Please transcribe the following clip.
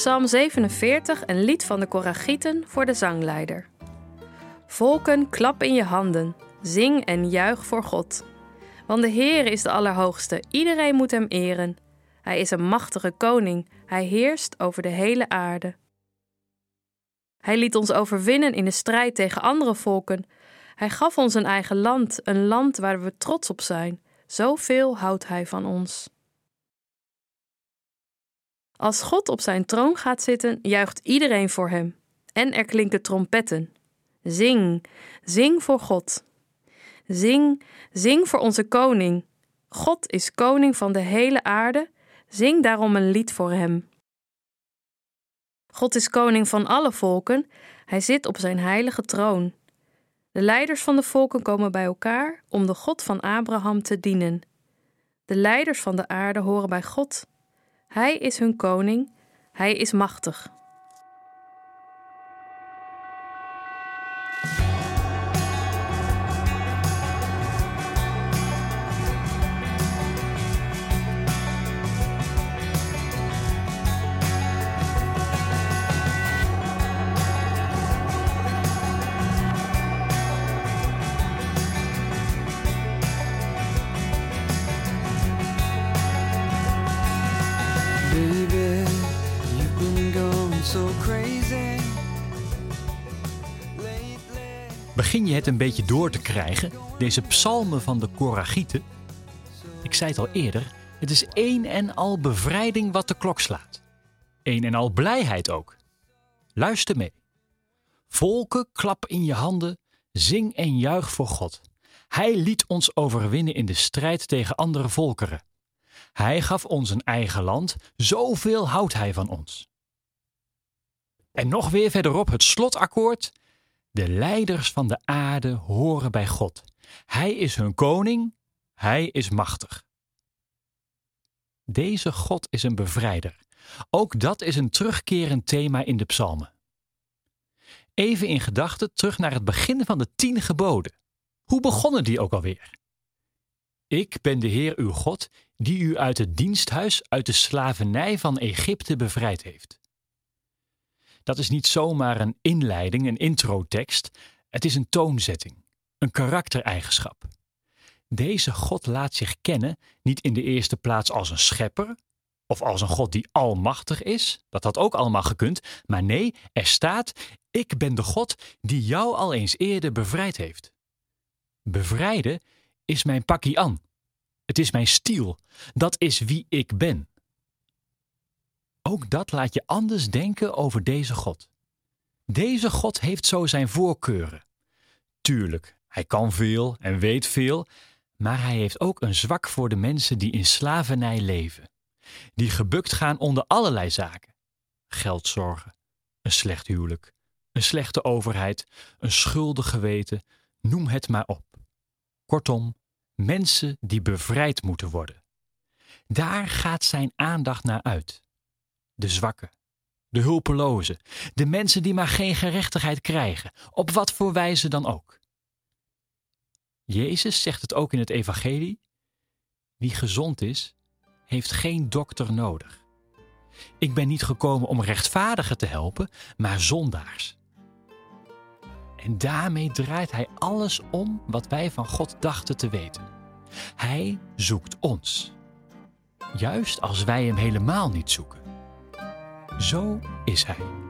Psalm 47, een lied van de Koragieten voor de zangleider. Volken, klap in je handen, zing en juich voor God. Want de Heer is de Allerhoogste, iedereen moet Hem eren. Hij is een machtige koning, Hij heerst over de hele aarde. Hij liet ons overwinnen in de strijd tegen andere volken. Hij gaf ons een eigen land, een land waar we trots op zijn. Zoveel houdt Hij van ons. Als God op zijn troon gaat zitten, juicht iedereen voor hem. En er klinken trompetten. Zing, zing voor God. Zing, zing voor onze koning. God is koning van de hele aarde. Zing daarom een lied voor hem. God is koning van alle volken. Hij zit op zijn heilige troon. De leiders van de volken komen bij elkaar om de God van Abraham te dienen. De leiders van de aarde horen bij God. Hij is hun koning, hij is machtig. Begin je het een beetje door te krijgen, deze psalmen van de Koragieten? Ik zei het al eerder, het is één en al bevrijding wat de klok slaat. Een en al blijheid ook. Luister mee. Volken, klap in je handen, zing en juich voor God. Hij liet ons overwinnen in de strijd tegen andere volkeren. Hij gaf ons een eigen land, zoveel houdt hij van ons. En nog weer verderop het slotakkoord. De leiders van de aarde horen bij God. Hij is hun koning, hij is machtig. Deze God is een bevrijder. Ook dat is een terugkerend thema in de psalmen. Even in gedachten terug naar het begin van de tien geboden. Hoe begonnen die ook alweer? Ik ben de Heer uw God, die u uit het diensthuis, uit de slavernij van Egypte bevrijd heeft. Dat is niet zomaar een inleiding, een introtekst. Het is een toonzetting, een karaktereigenschap. Deze God laat zich kennen niet in de eerste plaats als een schepper of als een God die almachtig is, dat had ook allemaal gekund, maar nee, er staat: Ik ben de God die jou al eens eerder bevrijd heeft. Bevrijden is mijn pakkie aan. Het is mijn stiel. Dat is wie ik ben. Ook dat laat je anders denken over deze God. Deze God heeft zo zijn voorkeuren. Tuurlijk, hij kan veel en weet veel, maar hij heeft ook een zwak voor de mensen die in slavernij leven. Die gebukt gaan onder allerlei zaken: geldzorgen, een slecht huwelijk, een slechte overheid, een schuldig geweten, noem het maar op. Kortom, mensen die bevrijd moeten worden. Daar gaat zijn aandacht naar uit. De zwakken, de hulpelozen, de mensen die maar geen gerechtigheid krijgen, op wat voor wijze dan ook. Jezus zegt het ook in het Evangelie: Wie gezond is, heeft geen dokter nodig. Ik ben niet gekomen om rechtvaardigen te helpen, maar zondaars. En daarmee draait hij alles om wat wij van God dachten te weten. Hij zoekt ons. Juist als wij hem helemaal niet zoeken. Zo is hij.